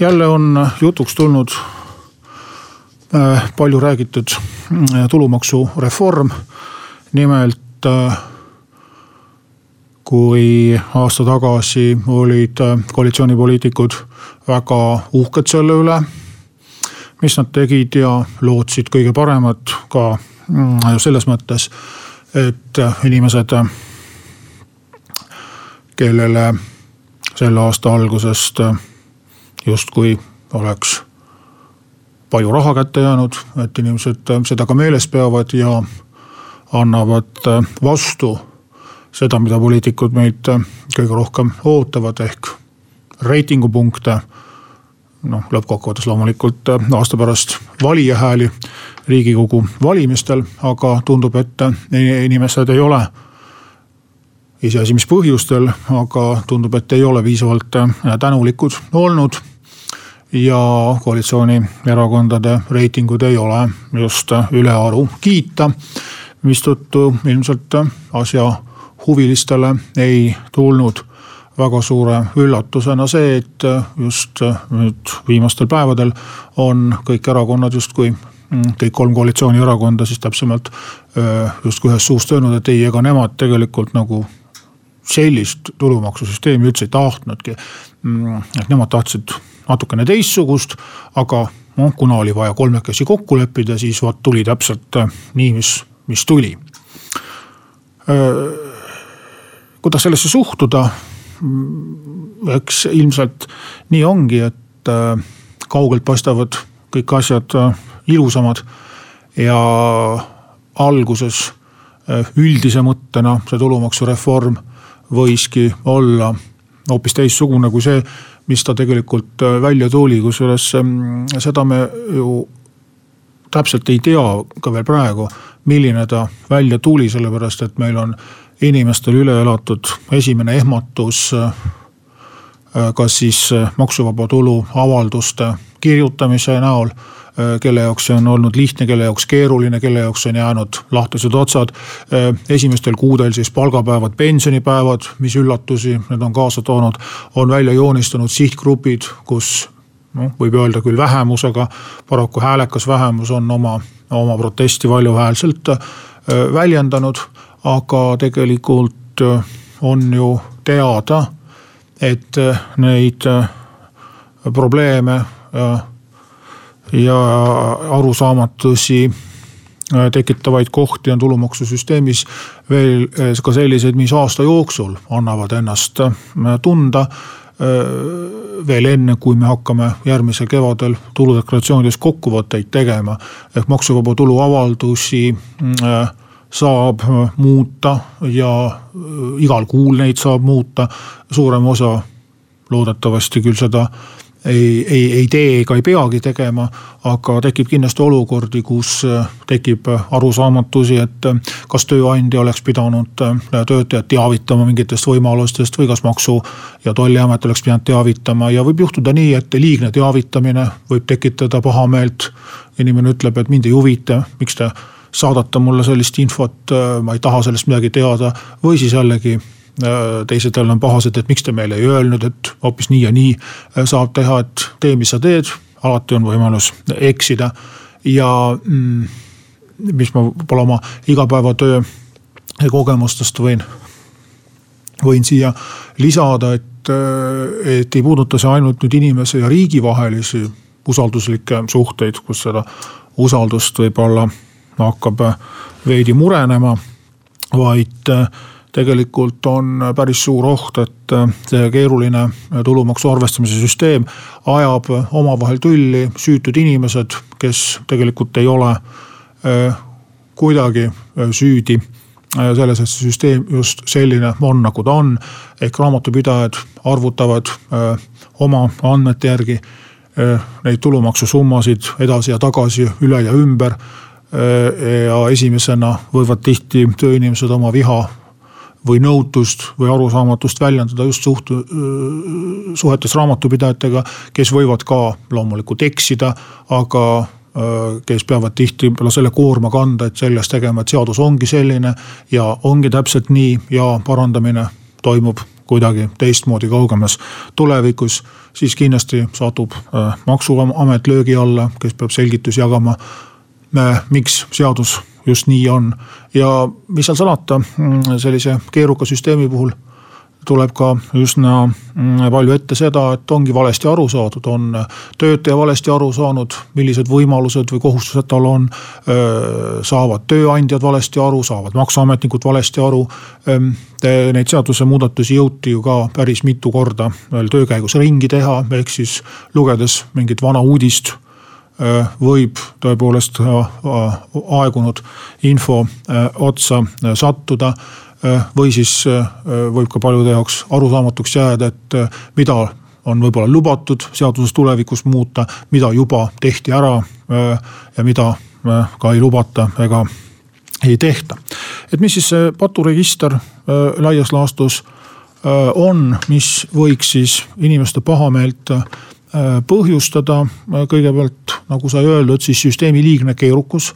jälle on jutuks tulnud äh, palju räägitud äh, tulumaksureform. nimelt kui aasta tagasi olid koalitsioonipoliitikud väga uhked selle üle, mis nad tegid ja lootsid kõige paremat ka mm, selles mõttes, et inimesed, kellele selle aasta algusest justkui oleks palju raha kätte jäänud, et inimesed seda ka meeles peavad ja annavad vastu seda, mida poliitikud meilt kõige rohkem ootavad, ehk reitingupunkte. noh, lõppkokkuvõttes loomulikult aasta pärast valija hääli riigikogu valimistel, aga tundub, et inimesed ei ole iseasi, mis põhjustel, aga tundub, et ei ole piisavalt tänulikud olnud ja koalitsioonierakondade reitingud ei ole just ülearu kiita. mistõttu ilmselt asja huvilistele ei tulnud väga suure üllatusena see, et just nüüd viimastel päevadel on kõik erakonnad justkui kõik kolm koalitsioonierakonda siis täpsemalt justkui ühest suust öelnud, et ei, ega nemad tegelikult nagu sellist tulumaksusüsteemi üldse ei tahtnudki. Mm, et nemad tahtsid natukene teistsugust, aga noh, kuna oli vaja kolmekesi kokku leppida, siis vot tuli täpselt äh, nii, mis, mis tuli. Äh, kuidas sellesse suhtuda? Mm, eks ilmselt nii ongi, et äh, kaugelt paistavad kõik asjad ilusamad ja alguses üldise mõttena see tulumaksureform võiski olla hoopis teistsugune kui see mis ta tegelikult äh, välja tuli, kusjuures ähm, seda me ju täpselt ei tea ka veel praegu, milline ta välja tuli, sellepärast et meil on inimestel üle elatud esimene ehmatus. Äh, äh, kas siis maksuvaba tulu avalduste kirjutamise näol kelle jaoks see on olnud lihtne, kelle jaoks keeruline, kelle jaoks on jäänud lahtised otsad. Äh, esimestel kuudel siis palgapäevad, pensionipäevad, mis üllatusi need on kaasa toonud, on välja joonistunud sihtgrupid, kus noh, võib öelda küll vähemus, aga paraku häälekas vähemus on oma, oma protesti valjuhäälselt äh, väljendanud. aga tegelikult on ju teada, et neid probleeme ja arusaamatusi äh, tekitavaid kohti on tulumaksusüsteemis veel äh, ka selliseid, mis aasta jooksul annavad ennast äh, tunda. veel enne, kui me hakkame järgmisel kevadel tuludeklaratsioonides kokkuvõtteid tegema. ehk maksuvaba tulu avaldusi saab muuta ja igal kuul neid saab muuta. suurem osa loodetavasti küll seda ei, ei, ei tee ega ei peagi tegema. aga tekib kindlasti olukordi, kus äh, tekib äh, arusaamatusi, et äh, kas tööandja oleks pidanud töötajat teavitama mingitest võimalustest või kas maksu- ja tolliamet oleks pidanud teavitama ja võib juhtuda nii, et liigne teavitamine võib tekitada pahameelt. inimene ütleb, et mind ei huvita, miks te saadate mulle sellist infot, ma ei taha sellest midagi teada või siis jällegi teised jälle on pahased, et miks te meile ei öelnud, et hoopis nii ja nii äh, saab teha, et tee, mis sa teed, alati on võimalus eksida. ja mm, mis ma võib-olla oma igapäevatöö kogemustest võin, võin siia lisada, et, äh, et ei puuduta see ainult nüüd inimese ja riigi vahelisi usalduslikke suhteid, kus seda usaldust võib-olla hakkab veidi murenema, vaid tegelikult on päris suur oht, et äh, see keeruline tulumaksu arvestamise süsteem ajab omavahel tülli süütud inimesed, kes tegelikult ei ole äh, kuidagi äh, süüdi selles, et see süsteem just selline on, nagu ta on. ehk raamatupidajad arvutavad oma andmete järgi neid tulumaksusummasid edasi ja tagasi, üle ja ümber. ja esimesena võivad tihti tööinimesed oma viha või nõutust või arusaamatust väljendada just suht-, suhetes raamatupidajatega, kes võivad ka loomulikult eksida, aga kes peavad tihti võib-olla selle koorma kanda, et sellest tegema, et seadus ongi selline ja ongi täpselt nii ja parandamine toimub kuidagi teistmoodi kaugemas tulevikus, siis kindlasti satub äh, maksuamet löögi alla, kes peab selgitusi jagama. miks seadus just nii on ja mis seal salata, mm, sellise keeruka süsteemi puhul tuleb ka üsna mm, palju ette seda, et ongi valesti aru saadud, on töötaja valesti aru saanud, millised võimalused või kohustused tal on. saavad tööandjad valesti aru, saavad maksuametnikud valesti aru. Neid seadusemuudatusi jõuti ju ka päris mitu korda veel töö käigus ringi teha, ehk siis lugedes mingit vana uudist võib tõepoolest aegunud info otsa sattuda Äh, või siis äh, võib ka paljude jaoks arusaamatuks jääda, et äh, mida on võib-olla lubatud seaduses tulevikus muuta, mida juba tehti ära ja mida ka ei lubata ega ei tehta. et mis siis see paturegister laias laastus on, mis võiks siis inimeste pahameelt põhjustada. kõigepealt nagu sai öeldud, siis süsteemi liigne keerukus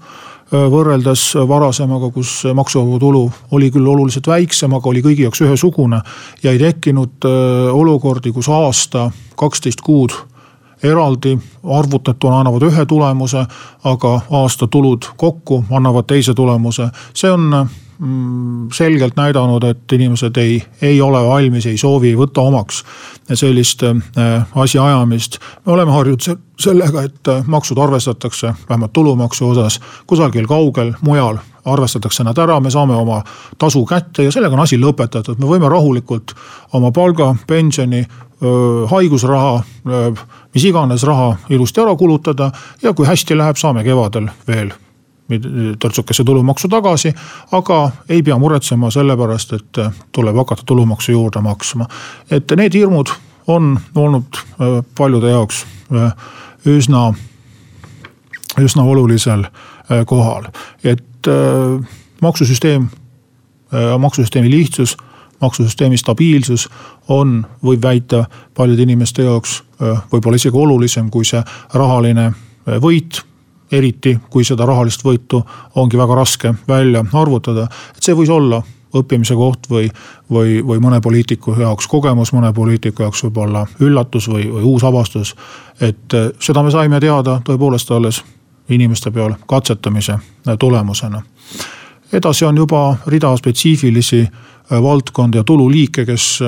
Äh, võrreldes varasemaga, kus maksuvaba tulu oli küll oluliselt väiksem, aga oli kõigi jaoks ühesugune. ja ei tekkinud äh, olukordi, kus aasta, kaksteist kuud eraldi arvutatuna annavad ühe tulemuse, aga aasta tulud kokku annavad teise tulemuse. see on selgelt näidanud, et inimesed ei, ei ole valmis, ei soovi, ei võta omaks sellist äh, asjaajamist. me oleme harjunud sellega, et äh, maksud arvestatakse, vähemalt tulumaksu osas, kusagil kaugel mujal arvestatakse nad ära, me saame oma tasu kätte ja sellega on asi lõpetatud, me võime rahulikult oma palga, pensioni, haigusraha, mis iganes raha ilusti ära kulutada ja kui hästi läheb, saame kevadel veel törtsukese tulumaksu tagasi. aga ei pea muretsema selle pärast, et tuleb hakata tulumaksu juurde maksma. et need hirmud on olnud äh, paljude jaoks äh, üsna, üsna olulisel äh, kohal, et maksusüsteem, maksusüsteemi lihtsus maksusüsteemi stabiilsus on, võib väita paljude inimeste jaoks võib-olla isegi olulisem kui see rahaline võit eriti kui seda rahalist võitu ongi väga raske välja arvutada. et see võis olla õppimise koht või, või, või mõne poliitiku jaoks kogemus, mõne poliitiku jaoks võib-olla üllatus või, või uus avastus. et eh, seda me saime teada tõepoolest alles inimeste peal katsetamise tulemusena. edasi on juba rida spetsiifilisi eh, valdkondi ja tululiike, kes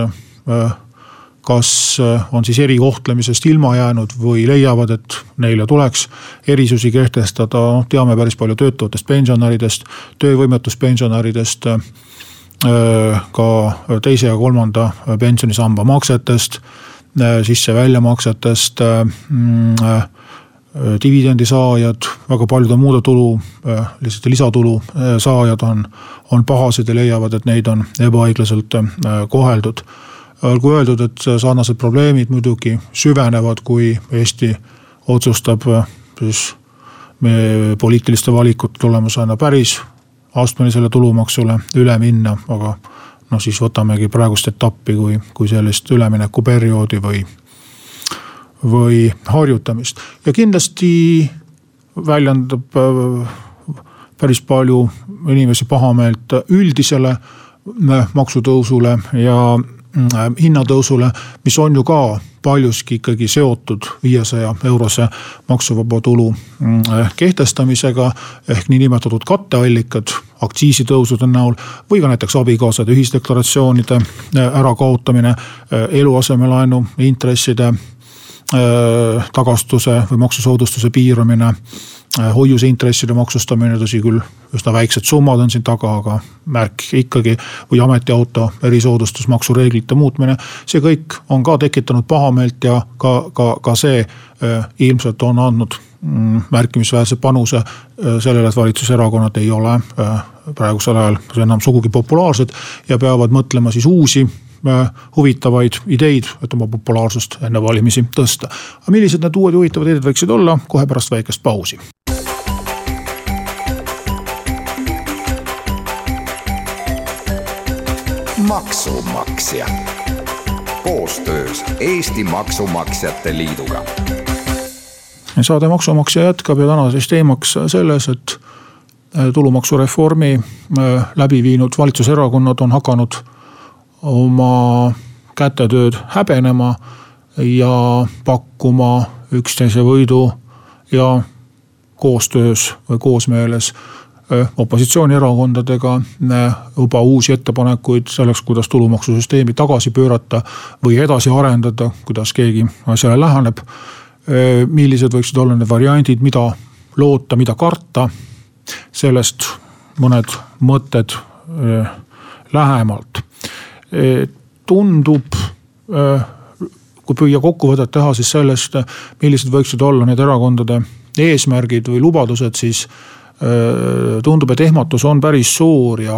kas äh, on siis erikohtlemisest ilma jäänud või leiavad, et neile tuleks erisusi kehtestada, noh teame päris palju töötavatest pensionäridest, töövõimetuspensionäridest. Äh, ka teise ja kolmanda pensionisamba maksetest, äh, sisse-väljamaksetest mm, dividendisaajad, väga paljude muude tulu, lihtsalt lisatulu saajad on, on pahased ja leiavad, et neid on ebaõiglaselt koheldud olgu öeldud, et sarnased probleemid muidugi süvenevad, kui Eesti otsustab äh, siis meie poliitiliste valikute tulemusena päris astmelisele tulumaksule üle minna, aga noh, siis võtamegi praegust etappi kui, kui sellist üleminekuperioodi või, või harjutamist. ja kindlasti väljendab äh, päris palju inimesi pahameelt üldisele äh, maksutõusule ja hinnatõusule, mis on ju ka paljuski ikkagi seotud viiesaja eurose maksuvaba tulu mm, kehtestamisega. ehk niinimetatud katteallikad aktsiisitõusude näol või ka näiteks abikaasade ühisdeklaratsioonide äh, ärakaotamine, äh, eluasemelaenu intresside tagastuse või maksusoodustuse piiramine Äh, hoiuseintresside maksustamine, tõsi küll, üsna väiksed summad on siin taga, aga märk ikkagi. või ametiauto erisoodustusmaksu reeglite muutmine, see kõik on ka tekitanud pahameelt ja ka, ka, ka see äh, ilmselt on andnud mm, märkimisväärse panuse äh, sellele, et valitsuserakonnad ei ole praegusel ajal enam sugugi populaarsed ja peavad mõtlema siis uusi huvitavaid ideid, et oma populaarsust enne valimisi tõsta. aga millised need uued huvitavad ideed võiksid olla, kohe pärast väikest pausi. Maksumaksja koostöös Eesti Maksumaksjate Liiduga. saade Maksumaksja jätkab ja tänases teemaks selles, et äh, tulumaksureformi äh, läbi viinud valitsuserakonnad on hakanud oma kätetööd häbenema ja pakkuma üksteise võidu ja koostöös või koosmeeles opositsioonierakondadega juba uusi ettepanekuid selleks, kuidas tulumaksusüsteemi tagasi pöörata või edasi arendada, kuidas keegi asjale läheneb. millised võiksid olla need variandid, mida loota, mida karta. sellest mõned mõtted lähemalt. tundub, kui püüa kokkuvõtet teha siis sellest, millised võiksid olla need erakondade eesmärgid või lubadused, siis tundub, et ehmatus on päris suur ja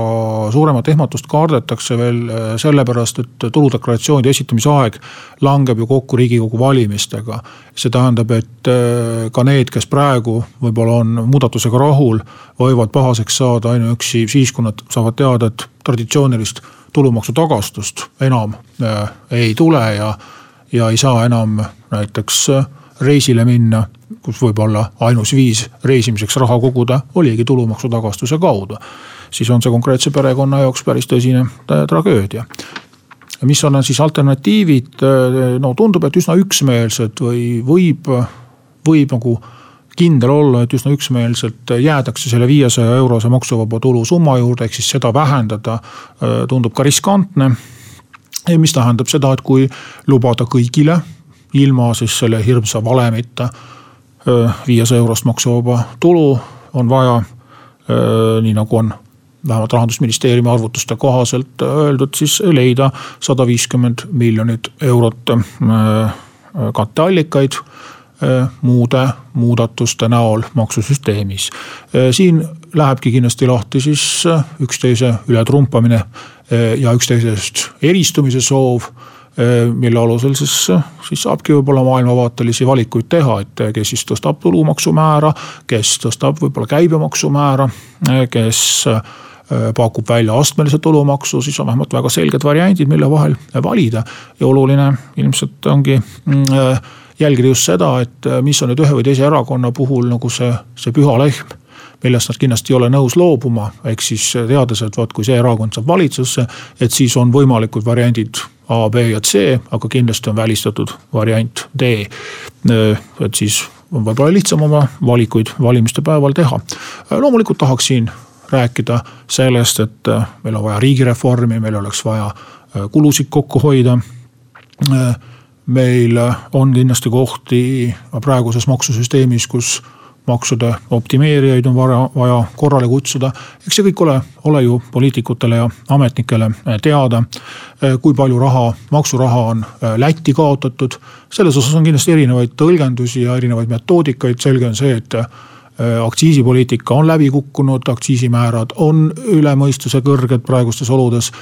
suuremat ehmatust kardetakse veel äh, sellepärast, et tuludeklaratsioonide esitamise aeg langeb ju kokku riigikogu valimistega. see tähendab, et äh, ka need, kes praegu võib-olla on muudatusega rahul, võivad pahaseks saada ainuüksi siis, kui nad saavad teada, et traditsioonilist tulumaksu tagastust enam ei tule ja, ja ei saa enam näiteks reisile minna kus võib-olla ainus viis reisimiseks raha koguda oligi tulumaksu tagastuse kaudu. siis on see konkreetse perekonna jaoks päris tõsine tragöödia. mis on siis alternatiivid, no tundub, et üsna üksmeelsed või võib, võib nagu kindel olla, et üsna üksmeelselt jäädakse selle viiesaja eurose maksuvaba tulu summa juurde, ehk siis seda vähendada tundub ka riskantne. mis tähendab seda, et kui lubada kõigile ilma siis selle hirmsa valemita viiesaja eurost maksuvaba tulu on vaja, nii nagu on vähemalt rahandusministeeriumi arvutuste kohaselt öeldud, siis leida sada viiskümmend miljonit eurot katteallikaid muude muudatuste näol maksusüsteemis. siin lähebki kindlasti lahti siis üksteise ületrumpamine ja üksteisest eristumise soov Äh, mille alusel siis, siis saabki võib-olla maailmavaatelisi valikuid teha, et kes siis tõstab tulumaksumäära, kes tõstab võib-olla käibemaksumäära, äh, kes äh, pakub välja astmelise tulumaksu, siis on vähemalt väga selged variandid, mille vahel valida. ja oluline ilmselt ongi mm, jälgida just seda, et mis on nüüd ühe või teise erakonna puhul nagu see, see püha lehm millest nad kindlasti ei ole nõus loobuma, ehk siis teades, et vot kui see erakond saab valitsusse, et siis on võimalikud variandid A, B ja C, aga kindlasti on välistatud variant D. et siis on võib-olla lihtsam oma valikuid valimiste päeval teha. loomulikult tahaksin rääkida sellest, et meil on vaja riigireformi, meil oleks vaja kulusid kokku hoida. meil on kindlasti kohti praeguses maksusüsteemis, kus maksude optimeerijaid on vaja, vaja korrale kutsuda. eks see kõik ole, ole ju poliitikutele ja ametnikele eh, teada. Eh, kui palju raha, maksuraha on eh, Lätti kaotatud. selles osas on kindlasti erinevaid tõlgendusi ja erinevaid metoodikaid, selge on see, et aktsiisipoliitika on läbi kukkunud, aktsiisimäärad on üle mõistuse kõrged praegustes oludes.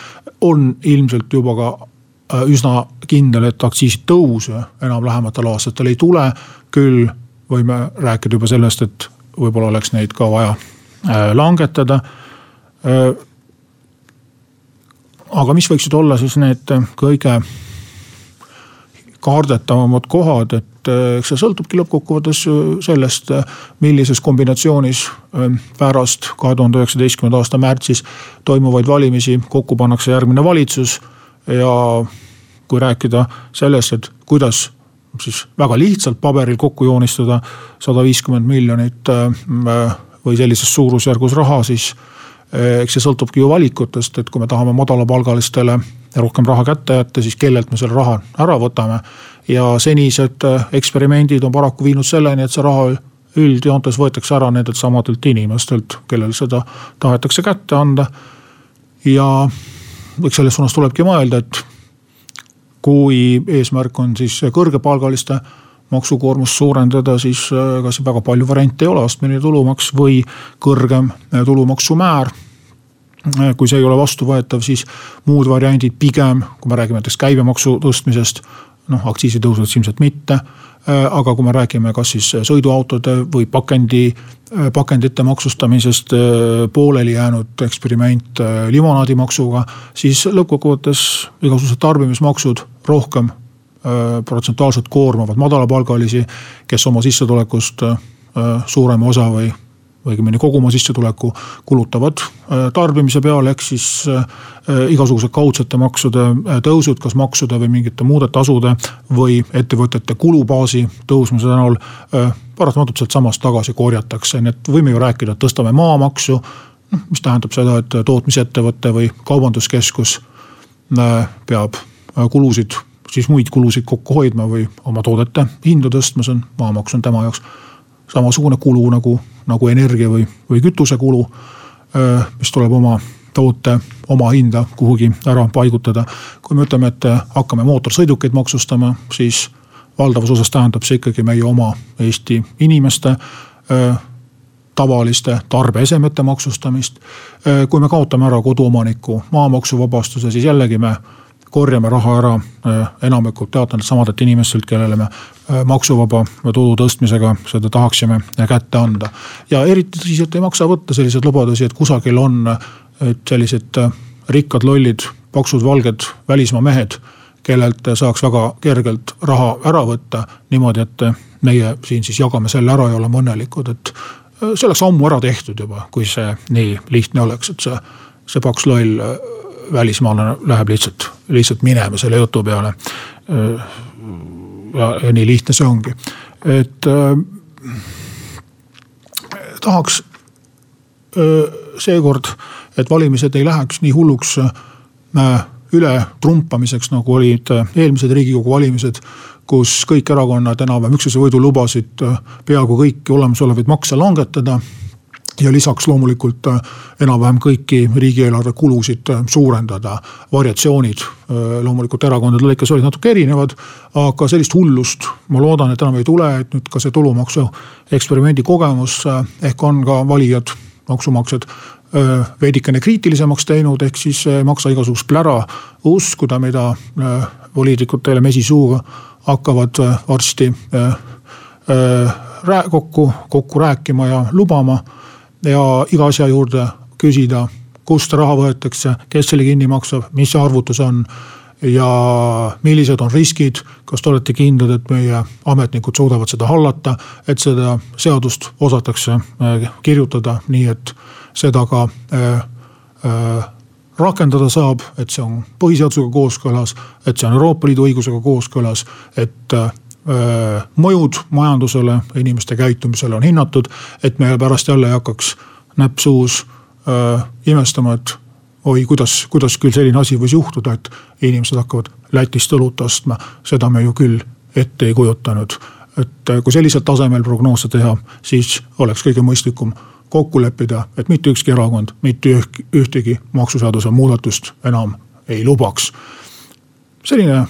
on ilmselt juba ka üsna kindel, et aktsiisitõuse enam lähematel aastatel ei tule. küll võime rääkida juba sellest, et võib-olla oleks neid ka vaja äh, langetada. Äh, aga mis võiksid olla siis need kõige kardetavamad kohad, et äh, eks see sõltubki lõppkokkuvõttes sellest, millises kombinatsioonis pärast kahe tuhande üheksateistkümnenda aasta märtsis toimuvaid valimisi kokku pannakse järgmine valitsus. ja kui rääkida sellest, et kuidas siis väga lihtsalt paberil kokku joonistada sada viiskümmend miljonit äh, või sellises suurusjärgus raha, siis äh, eks see sõltubki ju valikutest, et kui me tahame madalapalgalistele rohkem raha kätte jätta, siis kellelt me selle raha ära võtame. ja senised äh, eksperimendid on paraku viinud selleni, et see raha üldjoontes võetakse ära nendelt samadelt inimestelt, kellel seda tahetakse kätte anda. ja eks selles suunas tulebki mõelda, et kui eesmärk on siis kõrgepalgaliste maksukoormust suurendada, siis äh, kas väga palju variante ei ole, astmeline tulumaks või kõrgem äh, tulumaksumäär. kui see ei ole vastuvõetav, siis muud variandid pigem, kui me räägime näiteks käibemaksu tõstmisest, noh aktsiisitõusudest ilmselt mitte aga kui me räägime kas siis sõiduautode või pakendi, pakendite maksustamisest, pooleli jäänud eksperiment limonaadimaksuga, siis lõppkokkuvõttes igasugused tarbimismaksud rohkem protsentuaalselt koormavad madalapalgalisi, kes oma sissetulekust suurema osa või õigemini kogu oma sissetuleku kulutavad äh, tarbimise peale, ehk siis äh, igasugused kaudsete maksude äh, tõusud, kas maksude või mingite muude tasude või ettevõtete kulubaasi tõusmise näol paratamatult sealtsamast tagasi korjatakse, nii et võime ju rääkida, et tõstame maamaksu. noh, mis tähendab seda, et tootmisettevõte või kaubanduskeskus peab kulusid, siis muid kulusid kokku hoidma või oma toodete hindu tõstma, see on, maamaks on tema jaoks samasugune kulu nagu, nagu energia või, või kütusekulu. mis tuleb oma toote omahinda kuhugi ära paigutada. kui me ütleme, et hakkame mootorsõidukeid maksustama, siis valdavas osas tähendab see ikkagi meie oma Eesti inimeste tavaliste tarbeesemete maksustamist. kui me kaotame ära koduomaniku maamaksuvabastuse, siis jällegi me korjame raha ära enamikult teatavalt samadelt inimestelt, kellele me maksuvaba tulu tõstmisega seda tahaksime kätte anda. ja eriti tõsiselt ei maksa võtta selliseid lubadusi, et kusagil on sellised äh, rikkad, lollid, paksud, valged välismaa mehed, kellelt saaks väga kergelt raha ära võtta niimoodi, et meie siin siis jagame selle ära ja oleme õnnelikud, et see oleks ammu ära tehtud juba, kui see nii lihtne oleks, et see, see paks loll välismaalane läheb lihtsalt, lihtsalt minema selle jutu peale. Ja, ja nii lihtne see ongi, et äh, tahaks äh, seekord, et valimised ei läheks nii hulluks äh, üle trumpamiseks, nagu olid äh, eelmised riigikogu valimised. kus kõik erakonnad enam-vähem üksteise võidu lubasid äh, peaaegu kõiki olemasolevaid makse langetada ja lisaks loomulikult äh, enam-vähem kõiki riigieelarve kulusid äh, suurendada. variatsioonid äh, loomulikult erakondade lõikes olid natuke erinevad, aga sellist hullust ma loodan, et enam ei tule, et nüüd ka see tulumaksu eksperimendi kogemus ehk on ka valijad, maksumaksjad veidikene kriitilisemaks teinud, ehk siis ei maksa igasugust plära uskuda, mida poliitikud teile mesisuuga hakkavad varsti kokku, kokku rääkima ja lubama ja iga asja juurde küsida, kust raha võetakse, kes selle kinni maksab, mis see arvutus on ja millised on riskid, kas te olete kindlad, et meie ametnikud suudavad seda hallata, et seda seadust osatakse äh, kirjutada nii, et seda ka äh, äh, rakendada saab, et see on põhiseadusega kooskõlas, et see on Euroopa Liidu õigusega kooskõlas, et mõjud majandusele, inimeste käitumisele on hinnatud, et me pärast jälle ei hakkaks näpp suus äh, imestama, et oi, kuidas, kuidas küll selline asi võis juhtuda, et inimesed hakkavad Lätist õlut ostma, seda me ju küll ette ei kujutanud. et kui sellisel tasemel prognoose teha, siis oleks kõige mõistlikum kokku leppida, et mitte ükski erakond mitte ühtegi maksuseaduse muudatust enam ei lubaks. selline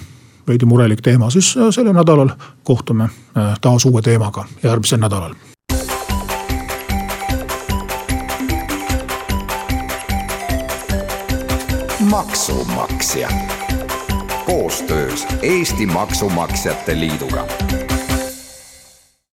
veidi murelik teema, siis äh, sellel nädalal kohtume äh, taas uue teemaga järgmisel nädalal. maksumaksja koostöös Eesti Maksumaksjate Liiduga